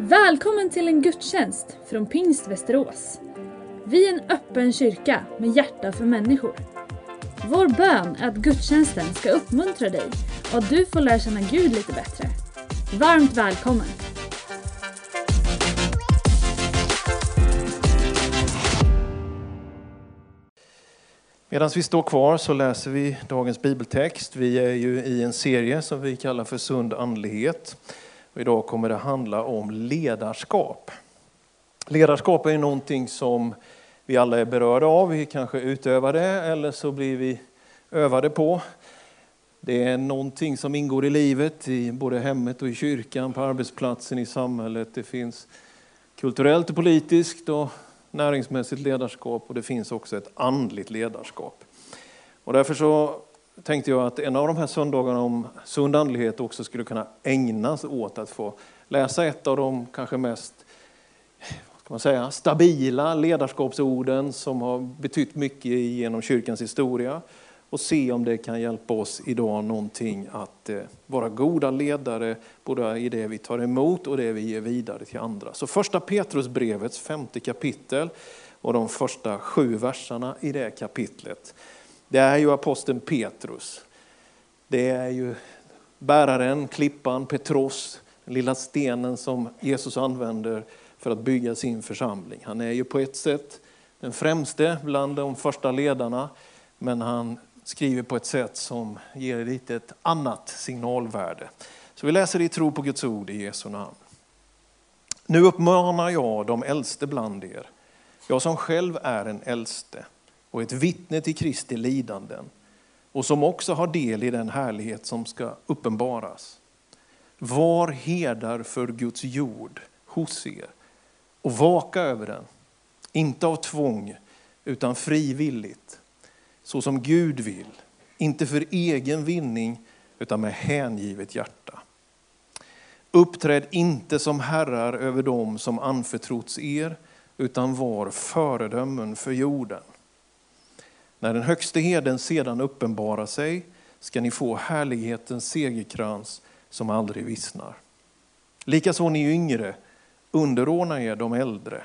Välkommen till en gudstjänst från Pingst Västerås. Vi är en öppen kyrka med hjärta för människor. Vår bön är att gudstjänsten ska uppmuntra dig och att du får lära känna Gud lite bättre. Varmt välkommen! Medan vi står kvar så läser vi dagens bibeltext. Vi är ju i en serie som vi kallar för sund andlighet. Och idag kommer det handla om ledarskap. Ledarskap är någonting som vi alla är berörda av. Vi kanske utövar det eller så blir vi övade på. Det är någonting som ingår i livet, i både hemmet och i kyrkan, på arbetsplatsen, i samhället. Det finns kulturellt och politiskt och näringsmässigt ledarskap och det finns också ett andligt ledarskap. Och därför så tänkte jag att en av de här söndagarna om sund andlighet också skulle kunna ägnas åt att få läsa ett av de kanske mest vad ska man säga, stabila ledarskapsorden som har betytt mycket genom kyrkans historia och se om det kan hjälpa oss idag någonting att eh, vara goda ledare både i det vi tar emot och det vi ger vidare till andra. Så första Petrusbrevets femte kapitel och de första sju verserna i det kapitlet. Det är ju aposteln Petrus. Det är ju bäraren, klippan, Petros, den lilla stenen som Jesus använder för att bygga sin församling. Han är ju på ett sätt den främste bland de första ledarna, men han skriver på ett sätt som ger lite ett annat signalvärde. Så vi läser i tro på Guds ord i Jesu namn. Nu uppmanar jag de äldste bland er, jag som själv är en äldste och ett vittne till Kristi lidanden och som också har del i den härlighet som ska uppenbaras. Var herdar för Guds jord hos er och vaka över den, inte av tvång utan frivilligt så som Gud vill, inte för egen vinning utan med hängivet hjärta. Uppträd inte som herrar över dem som anförtrotts er, utan var föredömen för jorden. När den högste heden sedan uppenbarar sig ska ni få härlighetens segerkrans som aldrig vissnar. Likaså ni yngre, underordna er de äldre.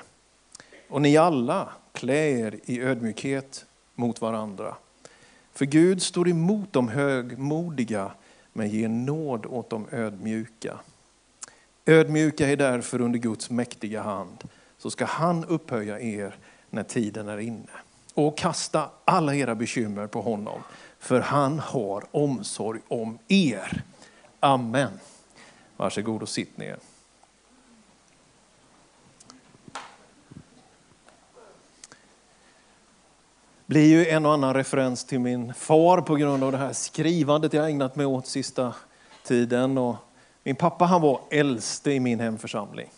Och ni alla, klä er i ödmjukhet mot varandra. För Gud står emot de högmodiga men ger nåd åt de ödmjuka. Ödmjuka är därför under Guds mäktiga hand, så ska han upphöja er när tiden är inne. Och kasta alla era bekymmer på honom, för han har omsorg om er. Amen. Varsågod och sitt ner. blir ju en och annan referens till min far på grund av det här skrivandet jag ägnat mig åt sista tiden. Och min pappa han var äldste i min hemförsamling.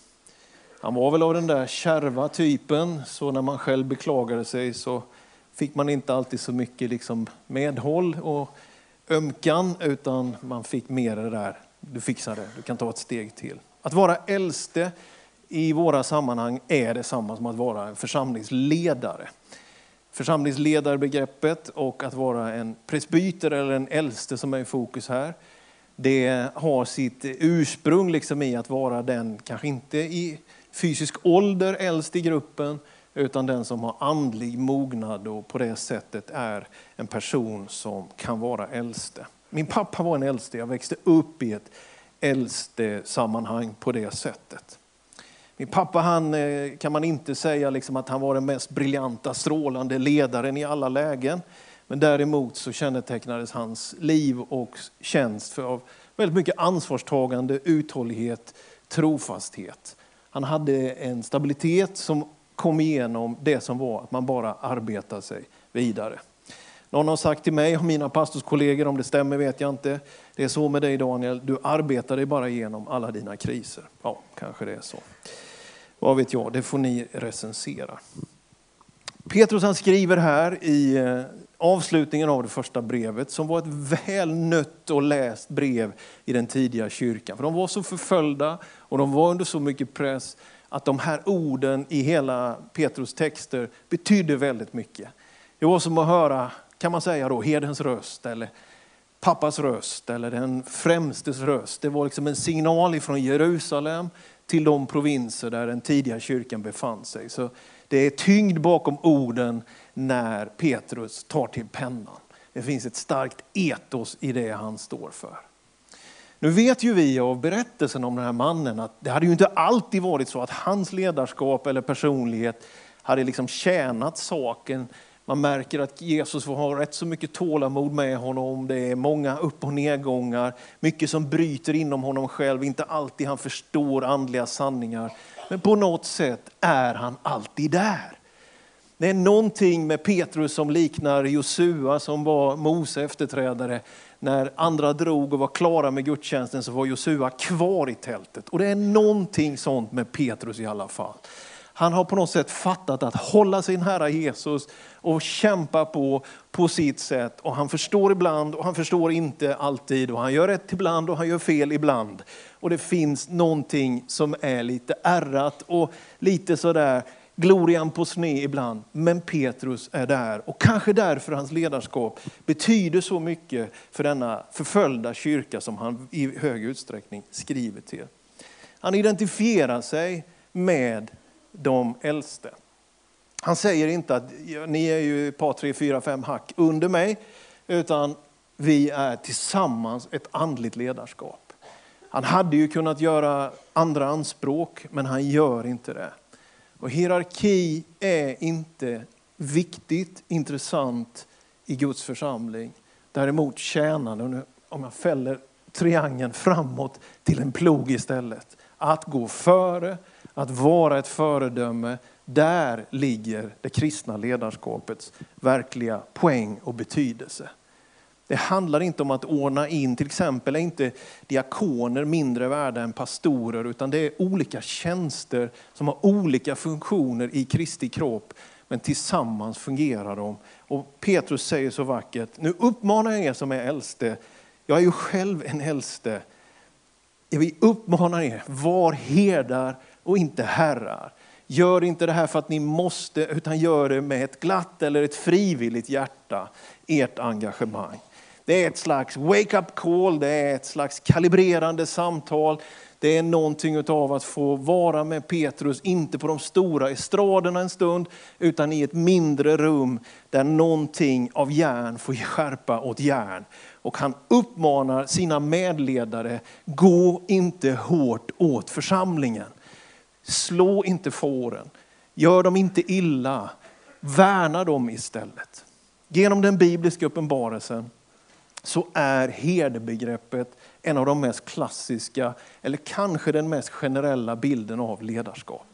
Han var väl av den där kärva typen, så när man själv beklagade sig så fick man inte alltid så mycket liksom medhåll och ömkan, utan man fick mer det där, du fixar det, du kan ta ett steg till. Att vara äldste i våra sammanhang är detsamma som att vara en församlingsledare församlingsledarbegreppet och att vara en presbyter eller en äldste som är i fokus här. Det har sitt ursprung liksom i att vara den, kanske inte i fysisk ålder äldst i gruppen, utan den som har andlig mognad och på det sättet är en person som kan vara äldste. Min pappa var en äldste, jag växte upp i ett äldste sammanhang på det sättet. Min pappa han, eh, kan man inte säga liksom att han var den mest briljanta, strålande ledaren i alla lägen. Men däremot så kännetecknades hans liv och tjänst för av väldigt mycket ansvarstagande, uthållighet, trofasthet. Han hade en stabilitet som kom igenom det som var att man bara arbetade sig vidare. Någon har sagt till mig och mina pastorskollegor, om det stämmer vet jag inte, det är så med dig Daniel, du arbetar dig bara igenom alla dina kriser. Ja, kanske det är så. Vad vet jag, det får ni recensera. Petrus han skriver här i eh, avslutningen av det första brevet, som var ett väl nött och läst brev i den tidiga kyrkan. För de var så förföljda och de var under så mycket press att de här orden i hela Petrus texter betydde väldigt mycket. Det var som att höra, kan man säga då, herdens röst eller pappas röst eller den främstes röst. Det var liksom en signal från Jerusalem till de provinser där den tidiga kyrkan befann sig. Så det är tyngd bakom orden när Petrus tar till pennan. Det finns ett starkt etos i det han står för. Nu vet ju vi av berättelsen om den här mannen att det hade ju inte alltid varit så att hans ledarskap eller personlighet hade liksom tjänat saken. Man märker att Jesus får ha rätt så mycket tålamod med honom. Det är många upp och nedgångar, mycket som bryter inom honom själv. Inte alltid han förstår andliga sanningar. Men på något sätt är han alltid där. Det är någonting med Petrus som liknar Josua som var Mose efterträdare. När andra drog och var klara med gudstjänsten så var Josua kvar i tältet. Och det är någonting sånt med Petrus i alla fall. Han har på något sätt fattat att hålla sin Herre Jesus och kämpa på, på sitt sätt. Och han förstår ibland och han förstår inte alltid. Och han gör rätt ibland och han gör fel ibland. Och det finns någonting som är lite ärrat och lite sådär glorian på sne ibland. Men Petrus är där och kanske därför hans ledarskap betyder så mycket för denna förföljda kyrka som han i hög utsträckning skriver till. Han identifierar sig med de äldste. Han säger inte att ni är ju ett par, tre, fyra, fem hack under mig, utan vi är tillsammans ett andligt ledarskap. Han hade ju kunnat göra andra anspråk, men han gör inte det. Och hierarki är inte viktigt, intressant i Guds församling. Däremot tjänande, om jag fäller triangeln framåt till en plog istället. Att gå före, att vara ett föredöme, där ligger det kristna ledarskapets verkliga poäng och betydelse. Det handlar inte om att ordna in, till exempel är inte diakoner mindre värda än pastorer, utan det är olika tjänster som har olika funktioner i Kristi kropp, men tillsammans fungerar de. Och Petrus säger så vackert, nu uppmanar jag er som är äldste, jag är ju själv en äldste, vi uppmanar er, var herdar och inte herrar. Gör inte det här för att ni måste, utan gör det med ett glatt eller ett frivilligt hjärta, ert engagemang. Det är ett slags wake-up call, det är ett slags kalibrerande samtal. Det är någonting av att få vara med Petrus, inte på de stora estraderna en stund, utan i ett mindre rum där någonting av järn får ge skärpa åt järn. Och han uppmanar sina medledare, gå inte hårt åt församlingen. Slå inte fåren, gör dem inte illa, värna dem istället. Genom den bibliska uppenbarelsen så är herdebegreppet en av de mest klassiska, eller kanske den mest generella bilden av ledarskap.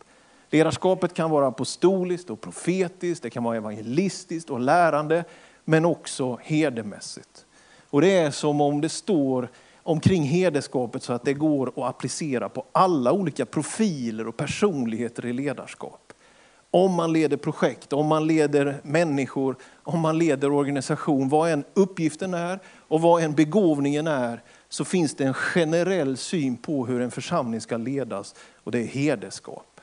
Ledarskapet kan vara apostoliskt och profetiskt, det kan vara evangelistiskt och lärande, men också herdemässigt. Och det är som om det står omkring hederskapet så att det går att applicera på alla olika profiler och personligheter i ledarskap. Om man leder projekt, om man leder människor, om man leder organisation, vad än uppgiften är och vad än begåvningen är, så finns det en generell syn på hur en församling ska ledas och det är hederskap.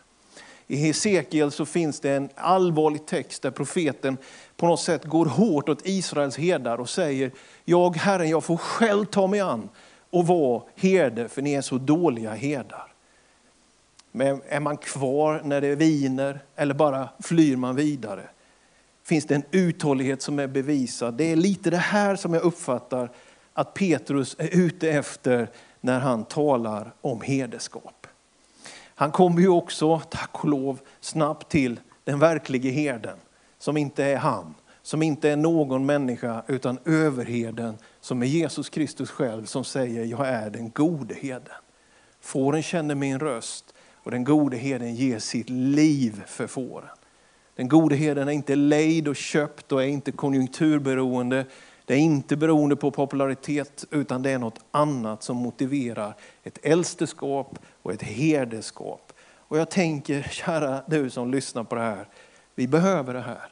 I Hesekiel så finns det en allvarlig text där profeten på något sätt går hårt åt Israels herdar och säger, jag Herren, jag får själv ta mig an och vara herde för ni är så dåliga herdar. Men är man kvar när det viner eller bara flyr man vidare? Finns det en uthållighet som är bevisad? Det är lite det här som jag uppfattar att Petrus är ute efter när han talar om herdeskap. Han kommer ju också, tack och lov, snabbt till den verkliga herden som inte är han, som inte är någon människa utan överherden som är Jesus Kristus själv som säger jag är den gode herden. Fåren känner min röst och den gode herden ger sitt liv för fåren. Den gode herden är inte lejd och köpt och är inte konjunkturberoende. Det är inte beroende på popularitet utan det är något annat som motiverar ett äldsteskap och ett herdeskap. Och jag tänker, kära du som lyssnar på det här, vi behöver det här.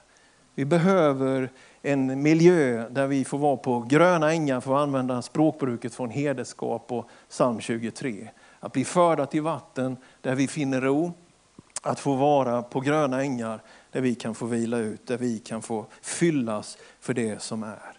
Vi behöver en miljö där vi får vara på gröna ängar, för att använda språkbruket från herdeskap och psalm 23. Att bli förda till vatten där vi finner ro, att få vara på gröna ängar där vi kan få vila ut, där vi kan få fyllas för det som är.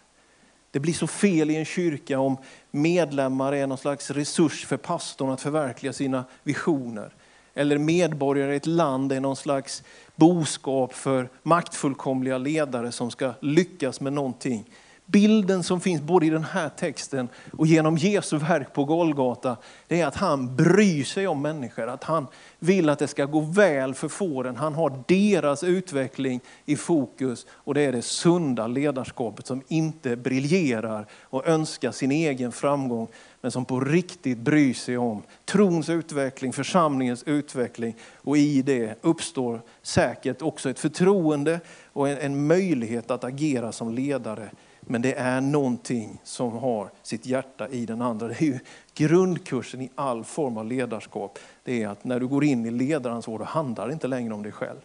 Det blir så fel i en kyrka om medlemmar är någon slags resurs för pastorn att förverkliga sina visioner. Eller medborgare i ett land är någon slags boskap för maktfullkomliga ledare som ska lyckas med någonting. Bilden som finns både i den här texten och genom Jesu verk på Golgata, det är att han bryr sig om människor, att han vill att det ska gå väl för fåren. Han har deras utveckling i fokus och det är det sunda ledarskapet som inte briljerar och önskar sin egen framgång, men som på riktigt bryr sig om trons utveckling, församlingens utveckling och i det uppstår säkert också ett förtroende och en möjlighet att agera som ledare men det är någonting som har sitt hjärta i den andra. Det är ju grundkursen i all form av ledarskap. Det är att när du går in i ledaransvar, då handlar det inte längre om dig själv.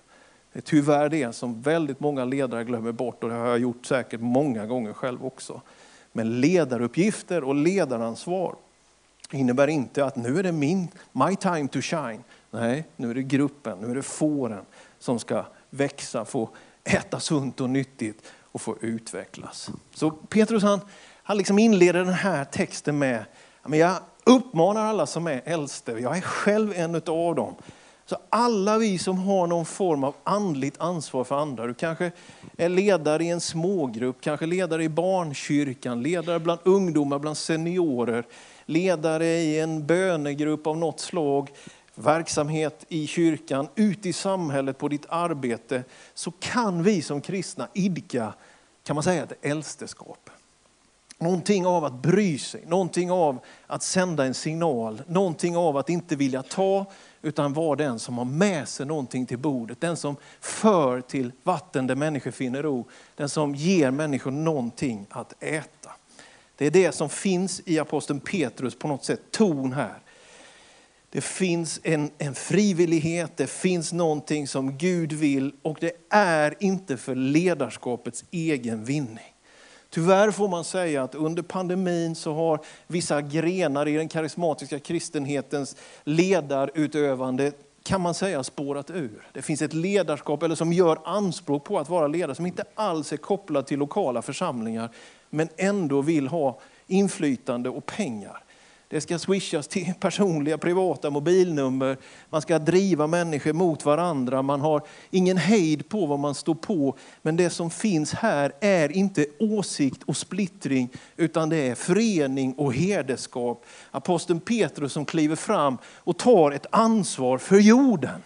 Det är tyvärr det som väldigt många ledare glömmer bort och det har jag gjort säkert många gånger själv också. Men ledaruppgifter och ledaransvar innebär inte att nu är det min, my time to shine. Nej, nu är det gruppen, nu är det fåren som ska växa, få äta sunt och nyttigt och få utvecklas. Så Petrus han, han liksom inleder den här texten med, men jag uppmanar alla som är äldste, jag är själv en av dem. Så alla vi som har någon form av andligt ansvar för andra, du kanske är ledare i en smågrupp, kanske ledare i barnkyrkan, ledare bland ungdomar, bland seniorer, ledare i en bönegrupp av något slag, verksamhet i kyrkan, ute i samhället, på ditt arbete, så kan vi som kristna idka, kan man säga, ett äldsteskap. Någonting av att bry sig, någonting av att sända en signal, någonting av att inte vilja ta, utan vara den som har med sig någonting till bordet. Den som för till vatten där människor finner ro. Den som ger människor någonting att äta. Det är det som finns i aposteln Petrus på något sätt ton här. Det finns en, en frivillighet, det finns någonting som Gud vill och det är inte för ledarskapets egen vinning. Tyvärr får man säga att under pandemin så har vissa grenar i den karismatiska kristenhetens ledarutövande kan man säga spårat ur. Det finns ett ledarskap eller som gör anspråk på att vara ledare som inte alls är kopplat till lokala församlingar men ändå vill ha inflytande och pengar. Det ska swishas till personliga privata mobilnummer. Man ska driva människor mot varandra. Man har ingen hejd på vad man står på. Men det som finns här är inte åsikt och splittring utan det är förening och herdeskap. Aposteln Petrus som kliver fram och tar ett ansvar för jorden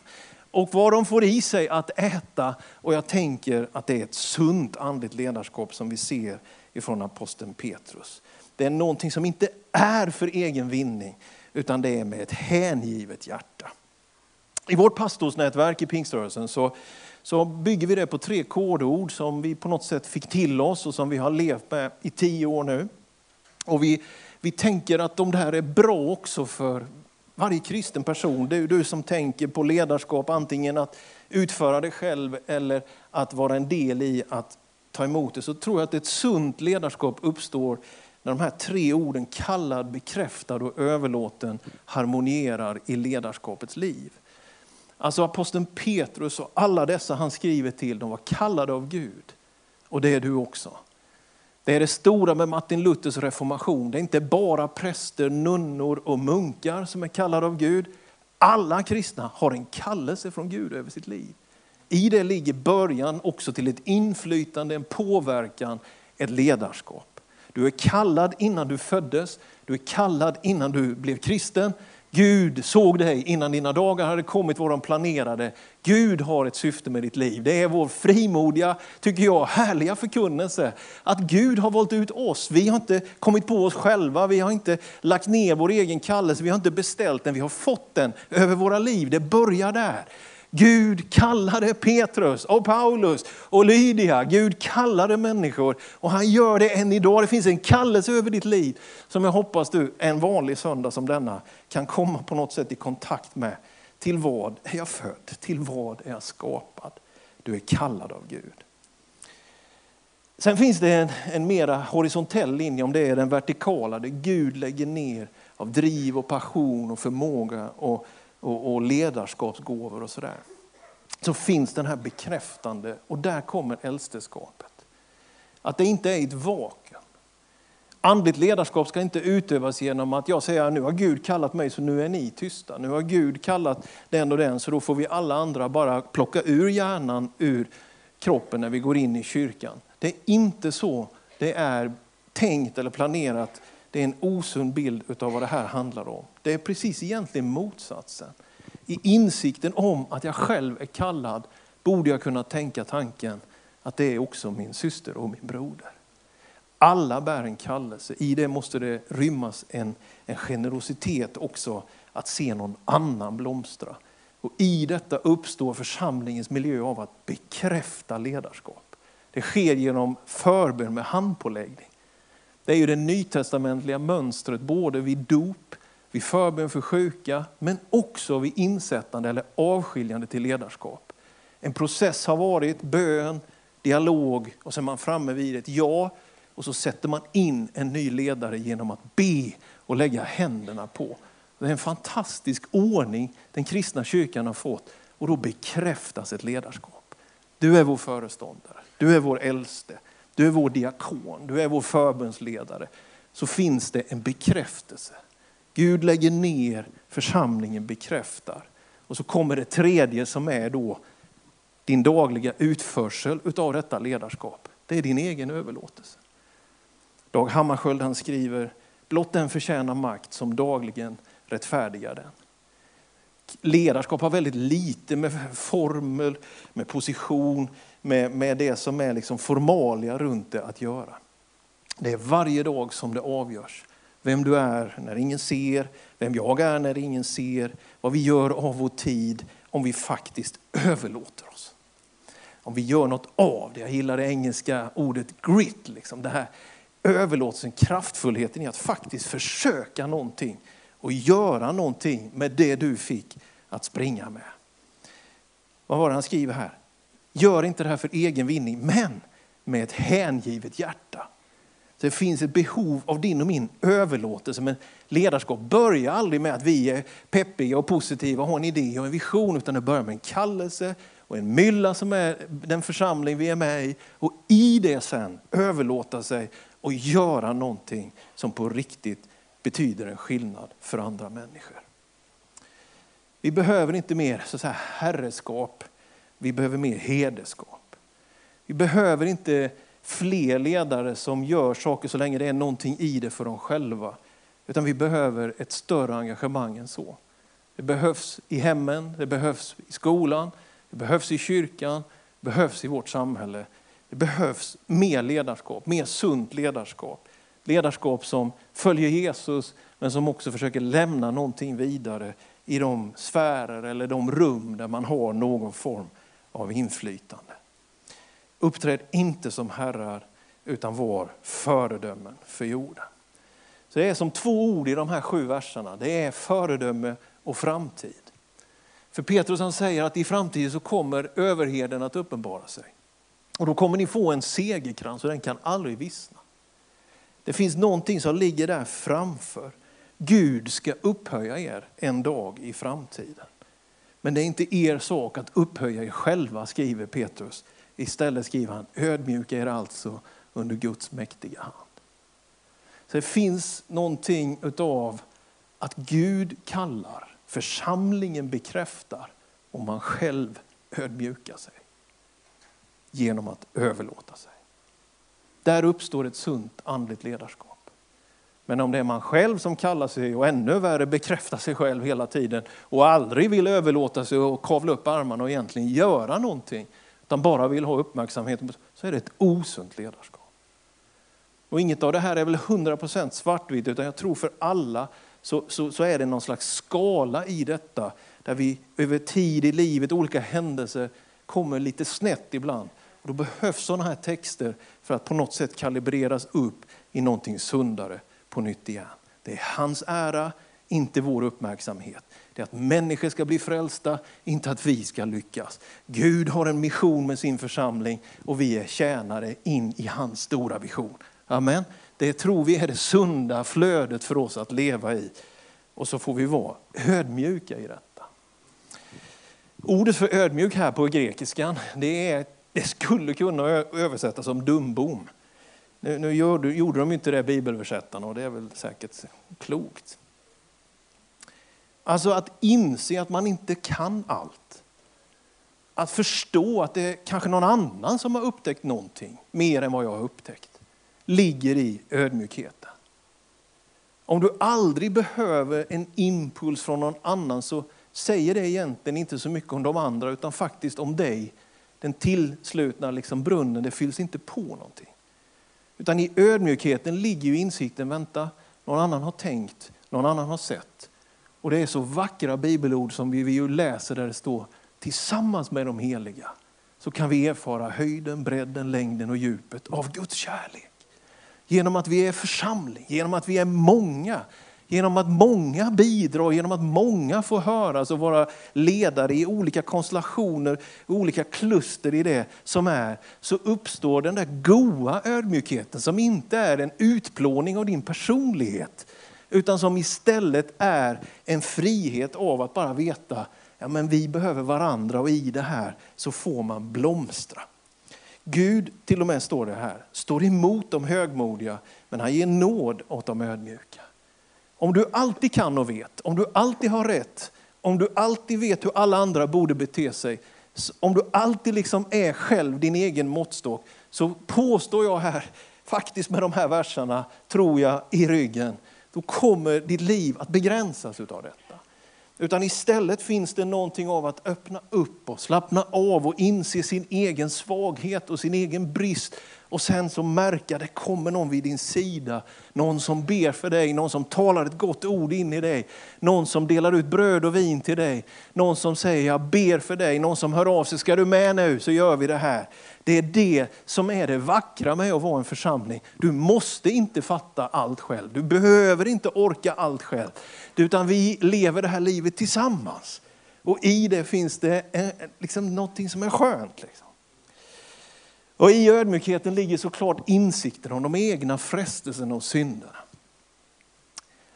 och vad de får i sig att äta. Och jag tänker att det är ett sunt andligt ledarskap som vi ser ifrån aposteln Petrus. Det är någonting som inte är för egen vinning, utan det är med ett hängivet hjärta. I vårt pastorsnätverk i pingströrelsen så, så bygger vi det på tre kodord som vi på något sätt fick till oss och som vi har levt med i tio år nu. Och vi, vi tänker att de där är bra också för varje kristen person. Du, du som tänker på ledarskap, antingen att utföra det själv eller att vara en del i att ta emot det. Så tror jag att ett sunt ledarskap uppstår när de här tre orden kallad, bekräftad och överlåten harmonierar i ledarskapets liv. Alltså aposteln Petrus och alla dessa han skriver till, de var kallade av Gud. Och det är du också. Det är det stora med Martin Luthers reformation. Det är inte bara präster, nunnor och munkar som är kallade av Gud. Alla kristna har en kallelse från Gud över sitt liv. I det ligger början också till ett inflytande, en påverkan, ett ledarskap. Du är kallad innan du föddes, du är kallad innan du blev kristen. Gud såg dig innan dina dagar hade kommit vad de planerade. Gud har ett syfte med ditt liv. Det är vår frimodiga, tycker jag, härliga förkunnelse. Att Gud har valt ut oss. Vi har inte kommit på oss själva, vi har inte lagt ner vår egen kallelse, vi har inte beställt den, vi har fått den över våra liv. Det börjar där. Gud kallade Petrus och Paulus och Lydia. Gud kallade människor och han gör det än idag. Det finns en kallelse över ditt liv som jag hoppas du en vanlig söndag som denna kan komma på något sätt i kontakt med. Till vad är jag född? Till vad är jag skapad? Du är kallad av Gud. Sen finns det en, en mera horisontell linje om det är den vertikala, där Gud lägger ner av driv och passion och förmåga och och, och ledarskapsgåvor och sådär. Så finns den här bekräftande och där kommer äldsteskapet. Att det inte är ett vakuum. Andligt ledarskap ska inte utövas genom att jag säger nu har Gud kallat mig så nu är ni tysta. Nu har Gud kallat den och den så då får vi alla andra bara plocka ur hjärnan ur kroppen när vi går in i kyrkan. Det är inte så det är tänkt eller planerat. Det är en osund bild av vad det här handlar om. Det är precis egentligen motsatsen. I insikten om att jag själv är kallad borde jag kunna tänka tanken att det är också min syster och min broder. Alla bär en kallelse. I det måste det rymmas en, en generositet också att se någon annan blomstra. Och I detta uppstår församlingens miljö av att bekräfta ledarskap. Det sker genom förbön med handpåläggning. Det är ju det nytestamentliga mönstret både vid dop, vid förbön för sjuka, men också vid insättande eller avskiljande till ledarskap. En process har varit bön, dialog och sen är man framme vid ett ja och så sätter man in en ny ledare genom att be och lägga händerna på. Det är en fantastisk ordning den kristna kyrkan har fått och då bekräftas ett ledarskap. Du är vår föreståndare, du är vår äldste, du är vår diakon, du är vår förbundsledare. Så finns det en bekräftelse. Gud lägger ner, församlingen bekräftar. Och så kommer det tredje som är då din dagliga utförsel utav detta ledarskap. Det är din egen överlåtelse. Dag Hammarskjöld han skriver, blott den förtjänar makt som dagligen rättfärdigar den. Ledarskap har väldigt lite med formel, med position, med, med det som är liksom formalia runt det att göra. Det är varje dag som det avgörs. Vem du är när ingen ser, vem jag är när ingen ser, vad vi gör av vår tid, om vi faktiskt överlåter oss. Om vi gör något av det. Jag gillar det engelska ordet grit. Liksom. Det här överlåtelsen, kraftfullheten i att faktiskt försöka någonting och göra någonting med det du fick att springa med. Vad var det han skriver här? Gör inte det här för egen vinning, men med ett hängivet hjärta. Det finns ett behov av din och min överlåtelse. Men ledarskap börjar aldrig med att vi är peppiga och positiva och har en idé och en vision, utan det börjar med en kallelse och en mylla som är den församling vi är med i. Och i det sen överlåta sig och göra någonting som på riktigt betyder en skillnad för andra människor. Vi behöver inte mer så att säga, herreskap, vi behöver mer hederskap. Vi behöver inte fler ledare som gör saker så länge det är någonting i det för dem själva. Utan vi behöver ett större engagemang än så. Det behövs i hemmen, det behövs i skolan, det behövs i kyrkan, det behövs i vårt samhälle. Det behövs mer ledarskap, mer sunt ledarskap. Ledarskap som följer Jesus men som också försöker lämna någonting vidare i de sfärer eller de rum där man har någon form av inflytande. Uppträd inte som herrar utan var föredömen för jorden. Så det är som två ord i de här sju verserna. Det är föredöme och framtid. För Petrus han säger att i framtiden så kommer överheden att uppenbara sig. Och då kommer ni få en segerkrans och den kan aldrig vissna. Det finns någonting som ligger där framför. Gud ska upphöja er en dag i framtiden. Men det är inte er sak att upphöja er själva, skriver Petrus. Istället skriver han, ödmjuka er alltså under Guds mäktiga hand. Så det finns någonting utav att Gud kallar, församlingen bekräftar och man själv ödmjukar sig genom att överlåta sig. Där uppstår ett sunt andligt ledarskap. Men om det är man själv som kallar sig och ännu värre bekräftar sig själv hela tiden och aldrig vill överlåta sig och kavla upp armarna och egentligen göra någonting, utan bara vill ha uppmärksamhet, så är det ett osunt ledarskap. Och inget av det här är väl 100% svartvitt, utan jag tror för alla så, så, så, är det någon slags skala i detta, där vi över tid i livet, olika händelser, kommer lite snett ibland. Och då behövs sådana här texter för att på något sätt kalibreras upp i någonting sundare på nytt igen. Det är hans ära, inte vår uppmärksamhet. Det är att människor ska bli frälsta, inte att vi ska lyckas. Gud har en mission med sin församling och vi är tjänare in i hans stora vision. Amen. Det tror vi är det sunda flödet för oss att leva i. Och så får vi vara ödmjuka i detta. Ordet för ödmjuk här på grekiskan, det, är, det skulle kunna översättas som dumbom. Nu, nu gjorde, gjorde de inte det, bibelöversättarna, och det är väl säkert klokt. Alltså att inse att man inte kan allt. Att förstå att det är kanske någon annan som har upptäckt någonting mer än vad jag har upptäckt. Ligger i ödmjukheten. Om du aldrig behöver en impuls från någon annan så säger det egentligen inte så mycket om de andra utan faktiskt om dig. Den tillslutna liksom brunnen, det fylls inte på någonting. Utan i ödmjukheten ligger ju insikten, vänta, någon annan har tänkt, någon annan har sett. Och det är så vackra bibelord som vi ju läser där det står tillsammans med de heliga så kan vi erfara höjden, bredden, längden och djupet av Guds kärlek. Genom att vi är församling, genom att vi är många, genom att många bidrar, genom att många får höras och vara ledare i olika konstellationer, olika kluster i det som är, så uppstår den där goa ödmjukheten som inte är en utplåning av din personlighet, utan som istället är en frihet av att bara veta ja, men vi behöver varandra och i det här så får man blomstra. Gud, till och med står det här, står emot de högmodiga men han ger nåd åt de ödmjuka. Om du alltid kan och vet, om du alltid har rätt, om du alltid vet hur alla andra borde bete sig, om du alltid liksom är själv din egen måttstock, så påstår jag här, faktiskt med de här verserna, tror jag, i ryggen, då kommer ditt liv att begränsas utav detta. Utan istället finns det någonting av att öppna upp och slappna av och inse sin egen svaghet och sin egen brist. Och sen så märka det kommer någon vid din sida. Någon som ber för dig, någon som talar ett gott ord in i dig. Någon som delar ut bröd och vin till dig. Någon som säger jag ber för dig. Någon som hör av sig, ska du med nu så gör vi det här. Det är det som är det vackra med att vara en församling. Du måste inte fatta allt själv. Du behöver inte orka allt själv. Utan vi lever det här livet tillsammans. Och i det finns det en, liksom någonting som är skönt. Liksom. Och i ödmjukheten ligger såklart insikten om de egna frestelserna och synderna.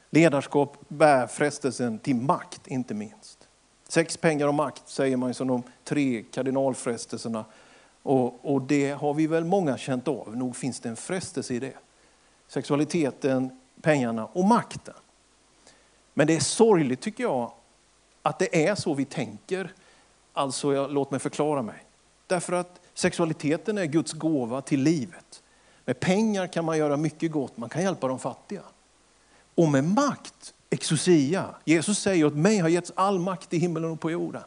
Ledarskap bär frestelsen till makt, inte minst. Sex, pengar och makt säger man som de tre kardinalfrestelserna och, och det har vi väl många känt av. Nog finns det en frestelse i det. Sexualiteten, pengarna och makten. Men det är sorgligt tycker jag att det är så vi tänker. Alltså, jag, låt mig förklara mig. Därför att sexualiteten är Guds gåva till livet. Med pengar kan man göra mycket gott, man kan hjälpa de fattiga. Och med makt, exousia, Jesus säger att mig har getts all makt i himmelen och på jorden.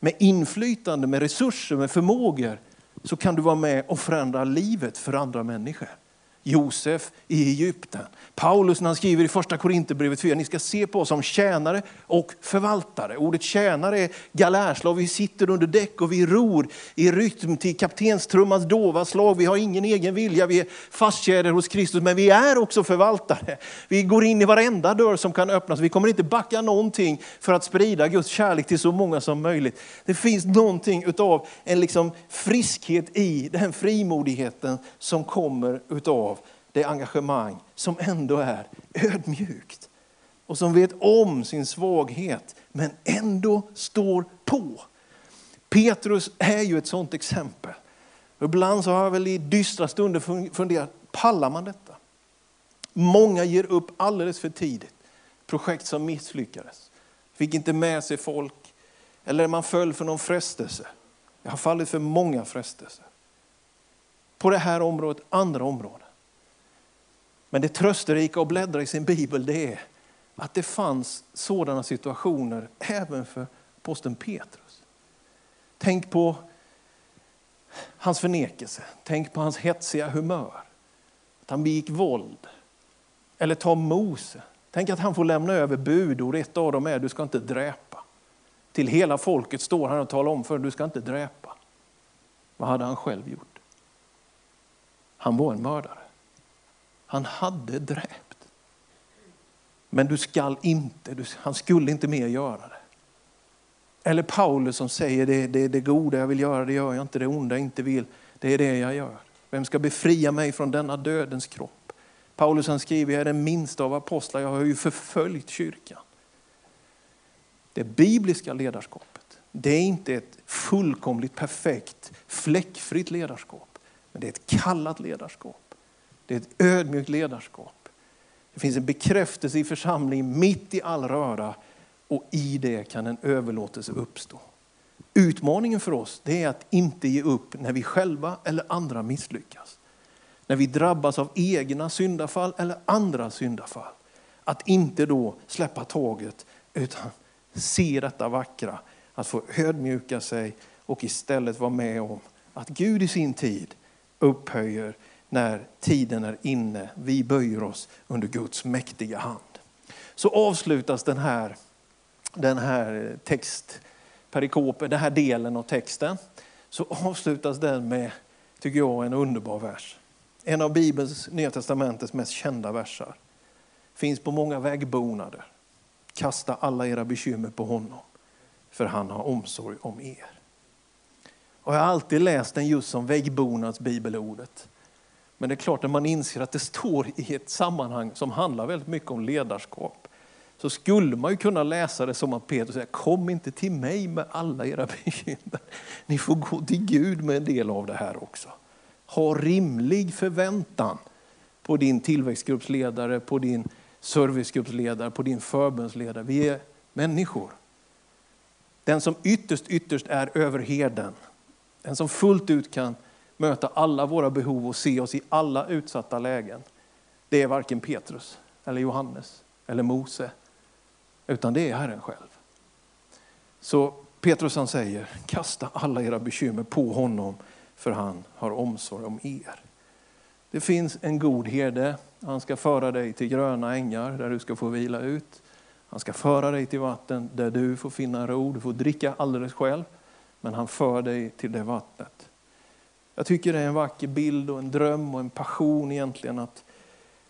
Med inflytande, med resurser, med förmågor så kan du vara med och förändra livet för andra människor. Josef i Egypten. Paulus när han skriver i första Korinthierbrevet 4, ni ska se på oss som tjänare och förvaltare. Ordet tjänare är galärslag, vi sitter under däck och vi ror i rytm till kaptenstrummans dova slag. Vi har ingen egen vilja, vi är fastkedjade hos Kristus, men vi är också förvaltare. Vi går in i varenda dörr som kan öppnas, vi kommer inte backa någonting för att sprida Guds kärlek till så många som möjligt. Det finns någonting utav en liksom friskhet i den frimodigheten som kommer utav det engagemang som ändå är ödmjukt och som vet om sin svaghet men ändå står på. Petrus är ju ett sådant exempel. Ibland så har jag väl i dystra stunder funderat, pallar man detta? Många ger upp alldeles för tidigt. Projekt som misslyckades. Fick inte med sig folk. Eller man föll för någon frestelse. Jag har fallit för många frestelser. På det här området, andra områden. Men det trösterika att bläddra i sin bibel det är att det fanns sådana situationer även för aposteln Petrus. Tänk på hans förnekelse, tänk på hans hetsiga humör. Att han begick våld. Eller ta Mose. Tänk att han får lämna över budord. Ett av dem är du ska inte dräpa. Till hela folket står han och talar om för du ska inte dräpa. Vad hade han själv gjort? Han var en mördare. Han hade dräpt. Men du skall inte, du, han skulle inte mer göra det. Eller Paulus som säger det, det, det goda jag vill göra, det gör jag inte. Det onda jag inte vill, det är det jag gör. Vem ska befria mig från denna dödens kropp? Paulus han skriver, jag är den minsta av apostlar, jag har ju förföljt kyrkan. Det bibliska ledarskapet, det är inte ett fullkomligt perfekt, fläckfritt ledarskap. Men det är ett kallat ledarskap. Det är ett ödmjukt ledarskap. Det finns en bekräftelse i församlingen mitt i all röra och i det kan en överlåtelse uppstå. Utmaningen för oss det är att inte ge upp när vi själva eller andra misslyckas. När vi drabbas av egna syndafall eller andra syndafall. Att inte då släppa taget utan se detta vackra. Att få ödmjuka sig och istället vara med om att Gud i sin tid upphöjer när tiden är inne. Vi böjer oss under Guds mäktiga hand. Så avslutas den här, den här textperikopen, den här delen av texten. Så avslutas den med, tycker jag, en underbar vers. En av Bibelns, Nya Testamentets mest kända versar. Finns på många vägbonader. Kasta alla era bekymmer på honom, för han har omsorg om er. Och jag har alltid läst den just som väggbonads bibelordet. Men det är klart, när man inser att det står i ett sammanhang som handlar väldigt mycket om ledarskap, så skulle man ju kunna läsa det som att Petrus säger, kom inte till mig med alla era bekymmer. Ni får gå till Gud med en del av det här också. Ha rimlig förväntan på din tillväxtgruppsledare, på din servicegruppsledare, på din förbundsledare. Vi är människor. Den som ytterst, ytterst är överherden, den som fullt ut kan möta alla våra behov och se oss i alla utsatta lägen. Det är varken Petrus, eller Johannes eller Mose, utan det är Herren själv. Så Petrus han säger, kasta alla era bekymmer på honom, för han har omsorg om er. Det finns en god herde, han ska föra dig till gröna ängar där du ska få vila ut. Han ska föra dig till vatten där du får finna ro, du får dricka alldeles själv, men han för dig till det vattnet. Jag tycker det är en vacker bild och en dröm och en passion egentligen att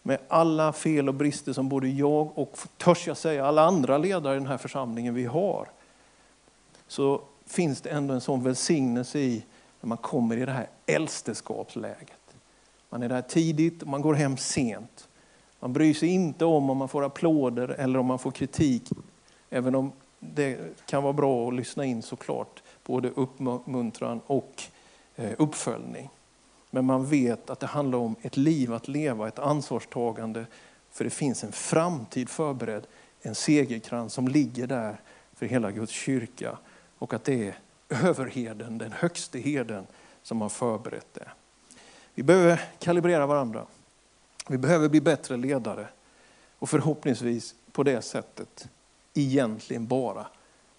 med alla fel och brister som både jag och, törs jag säga, alla andra ledare i den här församlingen vi har, så finns det ändå en sån välsignelse i när man kommer i det här äldsteskapsläget. Man är där tidigt och man går hem sent. Man bryr sig inte om om man får applåder eller om man får kritik, även om det kan vara bra att lyssna in såklart, både uppmuntran och Eh, uppföljning. Men man vet att det handlar om ett liv att leva, ett ansvarstagande. För det finns en framtid förberedd, en segerkrans som ligger där för hela Guds kyrka. Och att det är överheden, den högste herden, som har förberett det. Vi behöver kalibrera varandra. Vi behöver bli bättre ledare. Och förhoppningsvis på det sättet egentligen bara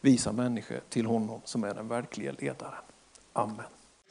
visa människor till honom som är den verkliga ledaren. Amen.